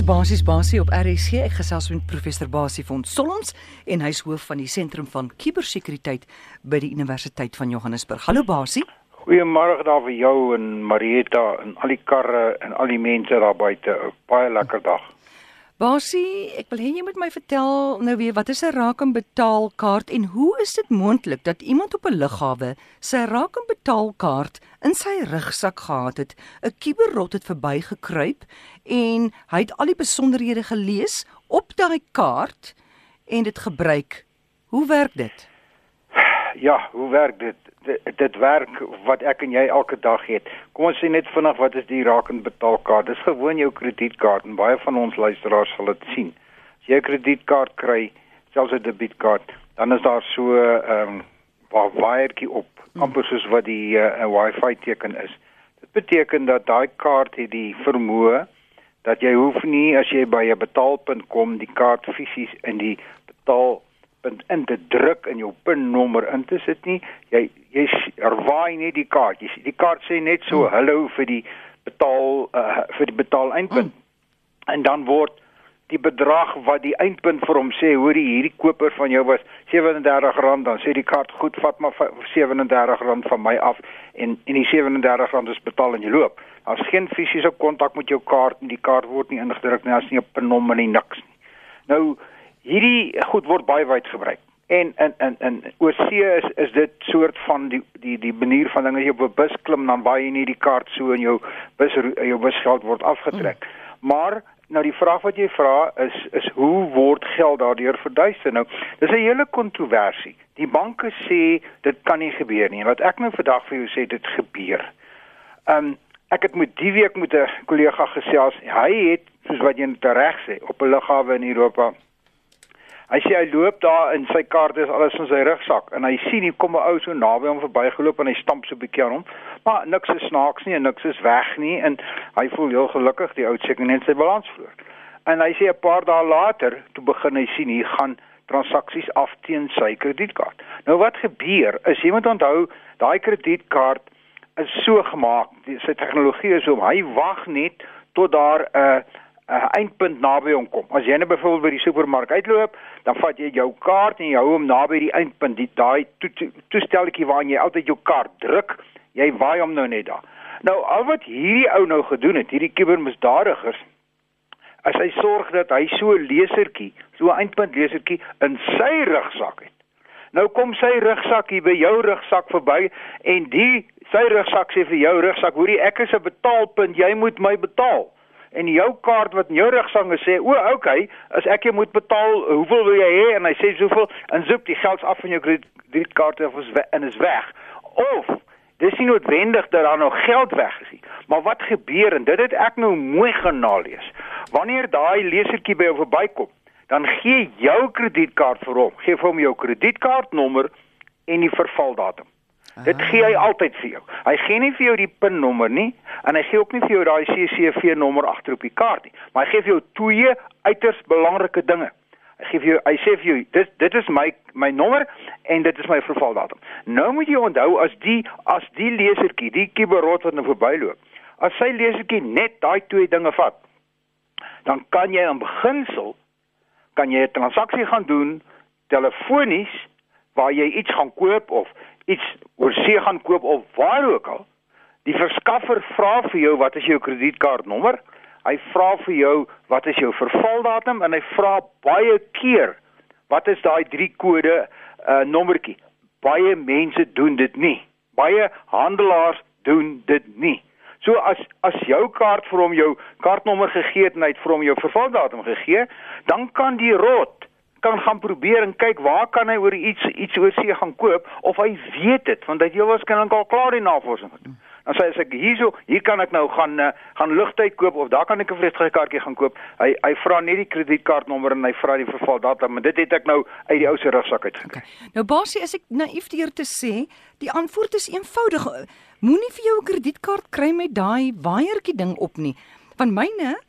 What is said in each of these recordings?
is Basies Basie op RSG. Ek gesels met professor Basie van Solms en hy's hoof van die sentrum van kubersekuriteit by die Universiteit van Johannesburg. Hallo Basie. Goeiemôre daar vir jou en Marieta en al die karre en al die mense daar buite. Baie lekker dag. Basie, ek wil hê jy moet my vertel nou weer wat is 'n raak en betaal kaart en hoe is dit moontlik dat iemand op 'n lughawe sy raak en betaal kaart in sy rugsak gehad het? 'n Kiberrot het verbygekruip en hy het al die besonderhede gelees op daai kaart en dit gebruik. Hoe werk dit? Ja, hoe werk dit? Dit? Werk wat ek en jy elke dag het. Kom ons sê net vinnig wat is die raak en betaalkaart? Dis gewoon jou kredietkaart en baie van ons luisteraars sal dit sien. As jy 'n kredietkaart kry, selfs 'n debietkaart, dan is daar so 'n um, ehm, wiretjie op, hmm. amper soos wat die uh, Wi-Fi teken is. Dit beteken dat daai kaart het die vermoë dat jy hoef nie as jy by 'n betaalpunt kom die kaart fisies in die betaalpunt in te druk en jou pinnommer in te sit nie. Jy jy ervaai net die kaart. Jy die kaart sê net so hmm. hallo vir die betaal uh, vir die betaal eindpunt. Hmm. En dan word die bedrag wat die eindpunt vir hom sê, hoor jy hierdie koper van jou was R37, dan sê die kaart goed, vat maar R37 van my af en en die R37 is betaal en jy loop. Daar's geen fisiese kontak met jou kaart en die kaart word nie ingedruk nie, daar's nie 'n pinnommer nie, niks nie. Nou hierdie goed word baie wyd gebruik. En in in in oorsee is is dit soort van die die die manier van dinge jy op 'n bus klim dan baie nie die kaart so in jou bus jou busgeld word afgetrek. Mm. Maar Nou die vraag wat jy vra is is hoe word geld daardeur verduister? Nou, dis 'n hele kontroversie. Die banke sê dit kan nie gebeur nie. En wat ek nou vandag vir jou sê dit gebeur. Um ek het met die week met 'n kollega gesels. Hy het soos wat jy net reg sê op 'n lughawe in Europa Hy sê hy loop daar in sy kaarte is alles in sy rugsak en hy sien hier kom 'n ou so naby hom verbygeloop en hy stamp so 'n bietjie aan hom. Maar niks is snaaks nie en niks is weg nie en hy voel heel gelukkig die ou seker net sy balans verloor. En hy sê 'n paar dae later toe begin hy sien hier gaan transaksies af teen sy kredietkaart. Nou wat gebeur is jy moet onthou daai kredietkaart is so gemaak, sy tegnologie is om hy wag net tot daar 'n uh, 'n uh, eindpunt naby hom kom. As jy nou byvoorbeeld by die supermark uitloop, dan vat jy jou kaart en jy hou hom naby die eindpunt, die daai toestelletjie waarin jy altyd jou kaart druk, jy waai hom nou net daar. Nou al wat hierdie ou nou gedoen het, hierdie kubermisdadigers, as hy sorg dat hy so 'n lesertjie, so 'n eindpunt lesertjie in sy rugsak het. Nou kom sy rugsak hier by jou rugsak verby en die sy rugsak sê vir jou rugsak, hoorie ek is 'n betaalpunt, jy moet my betaal en jou kaart wat in jou rugsange sê, "O, okay, as ek jou moet betaal, hoeveel wil jy hê?" en hy sê soveel, en soek die geld af van jou kredietkaart of is en is weg. Of dis nie noodwendig dat daar nog geld weg is nie. Maar wat gebeur en dit het ek nou mooi gaan nalees. Wanneer daai lesertjie by jou verbykom, dan gee jou kredietkaart vir hom, gee vir hom jou kredietkaartnommer en die vervaldatum. Dit gee hy altyd vir jou. Hy gee nie vir jou die pinnommer nie en hy gee ook nie vir jou daai CCV nommer agter op die kaart nie, maar hy gee vir jou twee uiters belangrike dinge. Hy gee vir jou hy sê vir jou dit dit is my my nommer en dit is my vervaldatum. Nou moet jy onthou as die as die lesertjie, die kiberot wat nou verbyloop, as sy lesertjie net daai twee dinge vat, dan kan jy in beginsel kan jy 'n transaksie gaan doen telefonies waar jy iets gaan koop of iets oor see gaan koop of waar ook al, die verskaffer vra vir jou wat is jou kredietkaartnommer? Hy vra vir jou wat is jou vervaldatum en hy vra baie keer wat is daai drie kode uh nommertjie. Baie mense doen dit nie. Baie handelaars doen dit nie. So as as jou kaart vir hom jou kaartnommer gegee het en hy het vir hom jou vervaldatum gegee, dan kan die rot kan gaan probeer en kyk waar kan hy oor iets iets oor see gaan koop of hy weet dit want hy het heel waarskynlik al klaar die navorsing gedoen. Dan sê as ek hierso hier kan ek nou gaan uh, gaan lugtyd koop of daar kan ek 'n vliegtuigkaartjie gaan koop. Hy hy vra net die kredietkaartnommer en hy vra die vervaldatum, maar dit het ek nou uit die ou se rugsak uit gekry. Okay. Nou basie is ek naïef deur te sê, die antwoord is eenvoudig. Moenie vir jou 'n kredietkaart kry met daai waaiertjie ding op nie. Van myne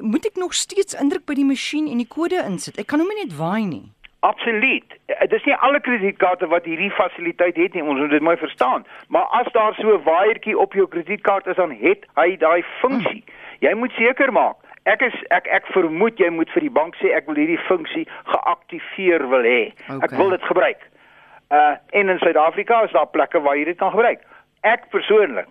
moet ek nog steeds indruk by die masjien en die kode insit. Ek kan hom net waai nie. Absoluut. Eh, dit is nie alle kredietkaarte wat hierdie fasiliteit het nie. Ons moet dit mooi verstaan. Maar as daar so 'n waaiertjie op jou kredietkaart is, dan het hy daai funksie. Jy moet seker maak ek is ek ek vermoed jy moet vir die bank sê ek wil hierdie funksie geaktiveer wil hê. Okay. Ek wil dit gebruik. Uh en in Suid-Afrika is daar plekke waar jy dit kan gebruik. Ek persoonlik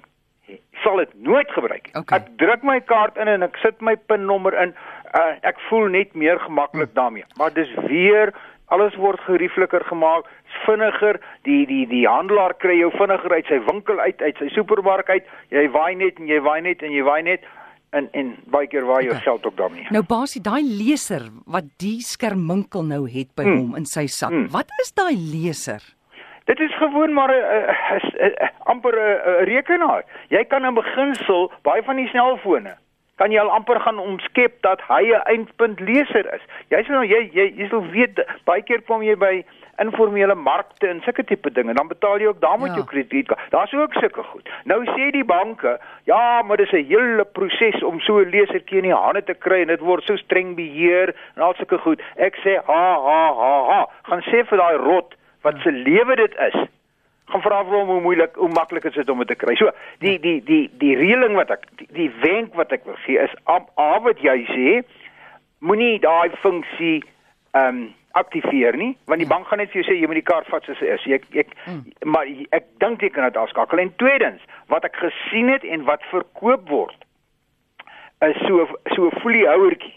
sal dit nooit gebruik. Okay. Ek druk my kaart in en ek sit my pinnommer in. Uh ek voel net meer gemaklik Hmm. daarmee. Maar dis weer alles word geriefliker gemaak, vinniger. Die die die handelaar kry jou vinniger uit sy winkel uit, uit sy supermark uit. Jy waai net en jy waai net en jy waai net en en baie keer waai jou Okay. geld ook daarmee. Nou basie, daai leser wat die skerminkel nou het by Hmm. hom in sy sak. Hmm. Wat is daai leser? Dit is gewoon maar 'n amper 'n rekenaar. Jy kan in beginsel baie van die selfone kan jy al amper gaan omskep dat hy 'n eindpunt leser is. Jy sal nou jy jy, jy sal weet baie keer kom jy by informele markte en sulke tipe dinge, dan betaal jy ook daar met Ja. jou kredietkaart. Daar's ook sulke goed. Nou sê die banke, ja, maar dis 'n hele proses om so 'n lesertjie in die hande te kry en dit word so streng beheer en al sulke goed. Ek sê ha ha ha ha, gaan sê vir daai rot wat se lewe dit is. Gaan vra vir hom hoe moeilik, hoe maklik is dit om dit te kry. So, die die die die reëling wat ek die, die wenk wat ek wil gee is a, a wat jy sê, moenie daai funksie ehm um, aktiveer nie, want die Ja. bank gaan net vir jou sê jy moet die kaart vat soos hy is. Ek ek Mm. maar ek dink jy kan dit afskakel. En tweedens, wat ek gesien het en wat verkoop word is so so 'n foliehouertjie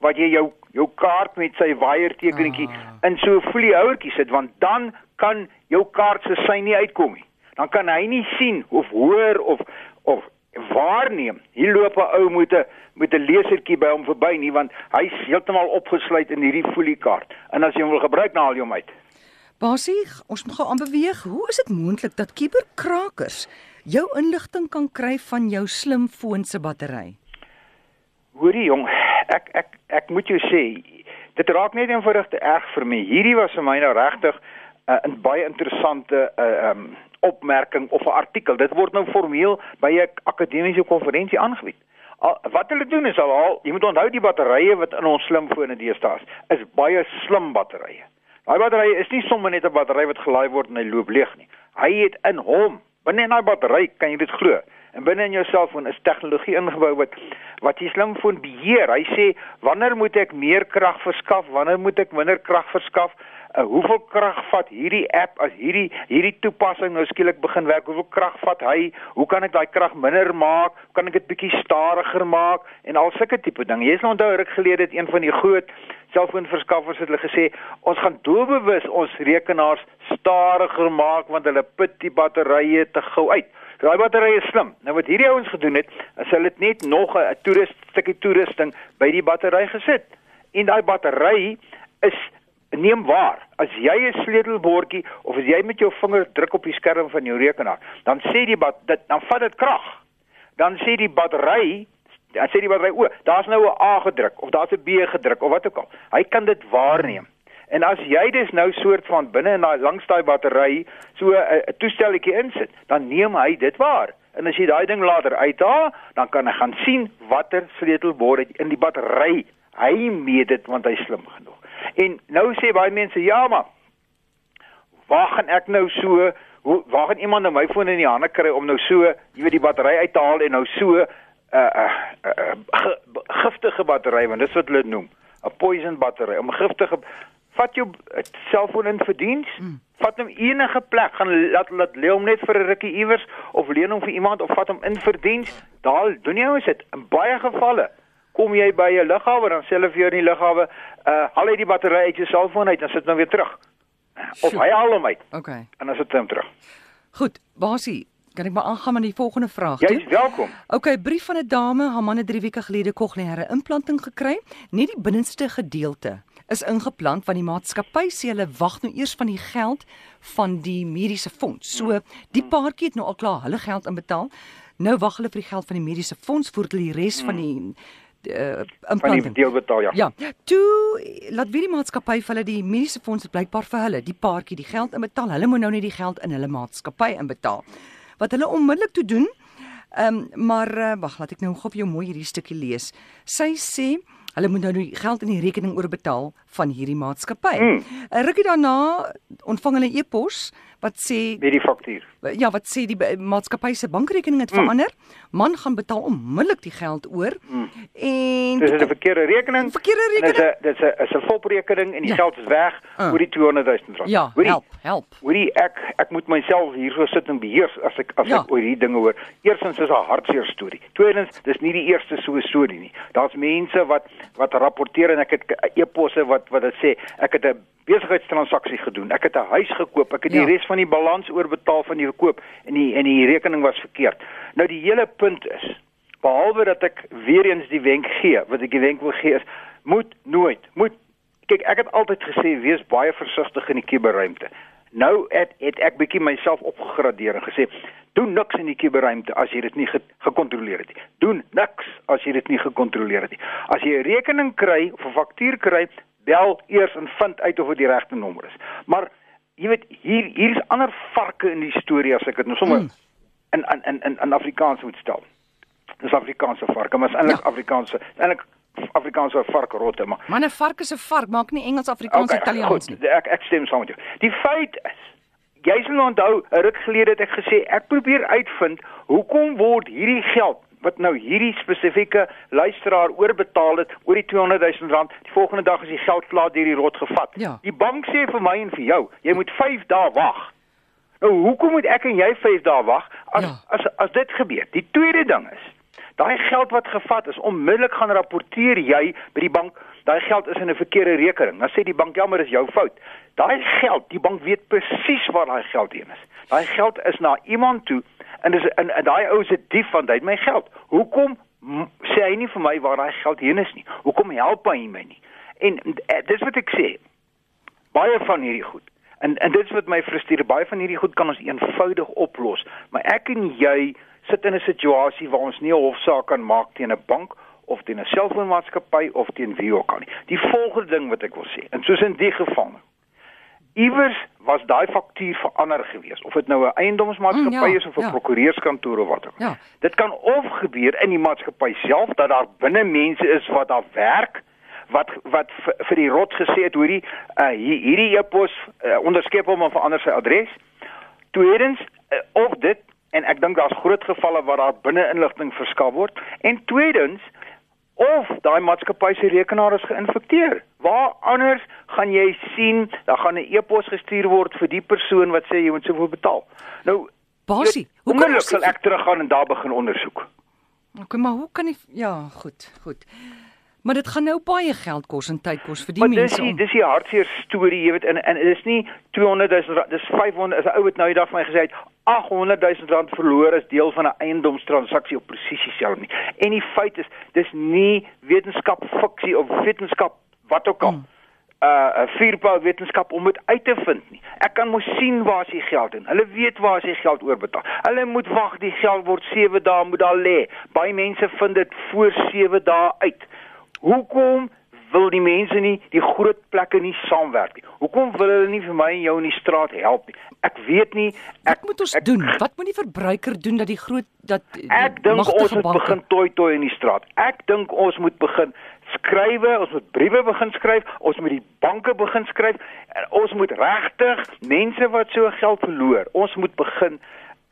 wat jy jou jou kaart met sy waiertekenetjie Ah. in so 'n foliehouertjie sit want dan kan jou kaart se sy nie uitkom nie. Dan kan hy nie sien of hoor of of waarneem. Hier loop 'n ou met 'n met 'n lesertjie by hom verby nie want hy's heeltemal opgesluit in hierdie foliekaart. En as jy hom wil gebruik, dan haal jy hom uit. Basie, ons moet gou aanbeweeg. Hoe is dit moontlik dat kuberkrakers jou inligting kan kry van jou slimfoon se battery? Hoorie jong, ek ek ek moet jou sê, dit raak net eenvoudig te erg vir my. Hierdie was vir my nou regtig 'n uh, baie interessante uh, um, opmerking of 'n artikel. Dit word nou formeel by 'n akademiese konferensie aangebied. Al, wat hulle doen is al, al jy moet onthou die batterye wat in ons slimfone deesdae is, is baie slim batterye. Daai battery is nie sommer net 'n battery wat gelaai word en hy loop leeg nie. Hy het in hom, binne in daai battery, kan jy dit glo. En binne in jou selfoon is tegnologie ingebou wat wat die slimfoon beheer. Hy sê wanneer moet ek meer krag verskaf, wanneer moet ek minder krag verskaf? Uh, hoeveel krag vat hierdie app as hierdie hierdie toepassing nou skielik begin werk? Hoeveel krag vat hy? Hoe kan ek daai krag minder maak? Hoe kan ek dit bietjie stadiger maak en al sulke tipe dinge. Jy sal onthou ruk gelede het een van die groot selfoonverskaffers het hulle gesê ons gaan doelbewus ons rekenaars stadiger maak want hulle put die batterye te gou uit. Daai batterye is slim. Nou wat hierdie ouens gedoen het, is hulle het net nog 'n toerist stukkie toerusting by die battery gesit. En daai battery is neem waar. As jy 'n sleutelbordjie of as jy met jou vinger druk op die skerm van jou rekenaar, dan sê die bat dit dan vat dit krag. Dan sê die battery dan sê die battery o, daar's nou 'n A gedruk of daar's 'n B gedruk of wat ook al. Hy kan dit waarneem. En as jy dus nou soort van binne in daai langs daai battery so 'n 'n toestelletjie insit, dan neem hy dit waar. En as jy daai ding later uithaal, dan kan hy gaan sien watter sleutelbord in die battery. Hy meet dit want hy's slim genoeg. En nou sê baie mense, ja maar waar gaan ek nou so hoe waar gaan iemand nou my foon in die hande kry om nou so, jy weet die battery uit te haal en nou so 'n uh, uh, uh, ge, giftige battery want dis wat hulle noem, 'n poison battery, om giftige vat jou uh, selfoon in vir diens. Mm. Vat hom enige plek, gaan laat laat lê hom net vir 'n rukkie iewers of leen hom vir iemand of vat hom in vir diens. Daar doen jy ons dit in baie gevalle. Kom jy by 'n lughawe dan sê hulle vir jou in die lughawe, uh haal uit die battery uit jou selfoon uit en sit hom weer terug. Of hy haal hom uit Okay. en dan sit hom terug. Goed, Basie, kan ek maar aangaan met die volgende vraag Jy is welkom. Okay, brief van 'n dame, haar man het 3 weke gelede kokleaire implanting gekry. Net die binneste gedeelte is ingeplant want die maatskappy sê hulle wag nou eers van die geld van die mediese fonds. So die paartjie het nou al klaar hulle geld inbetaal. Nou wag hulle vir die geld van die mediese fonds voor hulle die res van die uh, Van die implanting deel betaal ja. Ja, toe laat weet die maatskappy vir hulle die mediese fonds blykbaar vir hulle die paartjie die geld inbetaal. Hulle moet nou net die geld in hulle maatskappy inbetaal. Wat hulle onmiddellik toe doen. Ehm um, maar uh, wag, laat ek nou gou vir jou mooi hierdie stukkie lees. Sy sê hulle moet nou die geld in die rekening oorbetaal van hierdie maatskappy. 'n Mm. Rukkie daarna ontvang hulle 'n e-pos wat sê met die faktuur. ja, wat sê die maatskappy se bankrekening het verander. Man gaan betaal onmiddellik die geld oor. En Dis 'n verkeerde rekening. Verkeerde En Dis rekening? 'n dis 'n is 'n volprekening en die Ja. geld is weg Uh. oor die 200 000 rand. ja, Hoorie, help, help. Hoorie, ek ek moet myself hierso sit en beheers as ek as Ja. ek oor hierdie dinge hoor. Eerstens is 'n hartseer storie. Tweedens, dis nie die eerste so 'n storie nie. Daar's mense wat wat rapporteer en ek het e-posse wat wat dit sê, ek het 'n besigheidstransaksie gedoen. Ek het 'n huis gekoop. Ek het die Ja. res van die balans oorbetaal van die verkoop en die en die rekening was verkeerd. Nou die hele punt is behalwe dat ek weer eens die wenk gee, wat ek die wenk wil gee is moet nooit, moet kyk ek het altyd gesê wees baie versigtig in die kuberruimte. Nou het, het ek bietjie myself opgegradeer en gesê doen niks in die kuberruimte as jy dit nie ge gekontroleer het nie. Doen niks as jy dit nie gekontroleer het nie. As jy 'n rekening kry of 'n faktuur kry, bel eers en vind uit of dit die regte nommer is. Maar jy weet hier hier is ander varke in die storie as ek dit nou sommer Mm. in in in in, Afrikaans moet stel. Dis Afrikaanse varke, maar is eintlik Ja. Afrikaanse eintlik Afrikaanse varkrotte, maar Maar 'n vark is 'n vark, maak nie Engels, Afrikaans, Okay, Italiaans nie. Ek ek stem saam met jou. Die feit is jy sal onthou 'n ruk gelede het ek gesê ek probeer uitvind hoekom word hierdie geld wat nou hierdie spesifieke luisteraar oorbetaal het oor die 200 000 rand die volgende dag is die geld klaar deur die rot gevat. Ja. Die bank sê vir my en vir jou, jy moet 5 dae wag. Nou hoekom moet ek en jy 5 dae wag as Ja. as as dit gebeur? Die tweede ding is Daai geld wat gevat is, onmiddellik gaan rapporteer jy by die bank, daai geld is in 'n verkeerde rekening. Dan sê die bank, "Ja, maar dis jou fout." Daai geld, die bank weet presies waar daai geld heen is. Daai geld is na iemand toe en dis en daai ou is 'n dief van dit my geld. Hoekom sê hy nie vir my waar daai geld heen is nie? Hoekom help hy my nie? En eh, dis wat ek sê. Baie van hierdie goed En en dit is wat my frustreer. Baie van hierdie goed kan ons eenvoudig oplos, maar ek en jy sit in 'n situasie waar ons nie 'n hofsaak kan maak teen 'n bank of teen 'n selfoonmaatskappy of teen wie ook al nie. Die volgende ding wat ek wil sê, en soos in die geval. Iewers was daai faktuur verander gewees, of dit nou 'n eiendomsmaatskappy Mm, ja, is of 'n ja. prokureurskantoor of wat ook al. Ja. Dit kan of gebeur in die maatskappy self dat daar binne mense is wat daar werk wat wat vir, die rot gesê het hoorie uh, hier, hierdie e-pos uh, onderskep hom en verander sy adres. Tweedens uh, of dit en ek dink daar's groot gevalle waar daar binne inligting verskaf word en tweedens of daai maatskappy se rekenaar is geïnfekteer. Waar anders gaan jy sien, daar gaan 'n e-pos gestuur word vir die persoon wat sê jy moet soveel betaal. Nou Basie, hoe kan ons sal ek teruggaan en daar begin ondersoek. Okay, maar hoe kan jy ja, goed, goed. Maar dit gaan nou baie geld kos en tyd kos vir die Maar dis mense die om. dis die hartseer storie, jy weet en en dis nie 200 000 rand, dis 500 is 'n ou wat nou die dag vir my gesê het 800 000 rand verloor as deel van 'n eiendomstransaksie op presies dieselfde nie. En die feit is dis nie wetenskap fiksie of wetenskap wat ook al. Mm. uh 'n vuurpyl wetenskap om dit uit te vind nie. Ek kan mos sien waar is die geld in. Hulle weet waar is die geld oorbetaal. Hulle moet wag, die geld word 7 dae moet daar lê. Baie mense vind dit voor 7 dae uit. Hoekom wil die mense nie die groot plekke nie saamwerk nie? Hoekom wil hulle nie vir my en jou in die straat help nie? Ek weet nie. Ek Wat moet ons ek, doen? Wat moet die verbruiker doen dat die groot dat die Ek dink ons moet banke- begin toi toi in die straat. Ek dink ons moet begin skrywe, ons moet briewe begin skryf, ons moet die banke begin skryf. En ons moet regtig mense wat so geld verloor, ons moet begin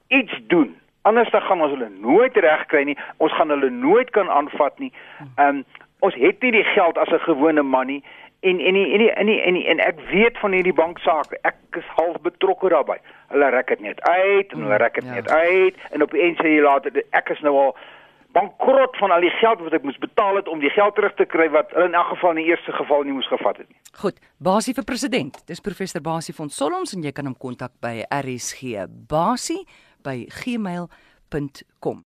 iets doen. Anders dan gaan ons hulle nooit regkry nie. Ons gaan hulle nooit kan aanvat nie. Ehm um, ons het nie die geld as 'n gewone man nie. En en en en en, en ek weet van hierdie banksaake. Ek is half betrokke daarbey. Hulle rek dit net uit en hulle rek dit ja. net uit en op eind sê jy later ek is nou al bankrot van al die geld wat ek moes betaal het om die geld terug te kry wat hulle in elk geval in die eerste geval nie moes gevat het nie. Goed, Basie vir president. Dis professor Basie van Solms en jy kan hom kontak by RSG Basie by gmail.com.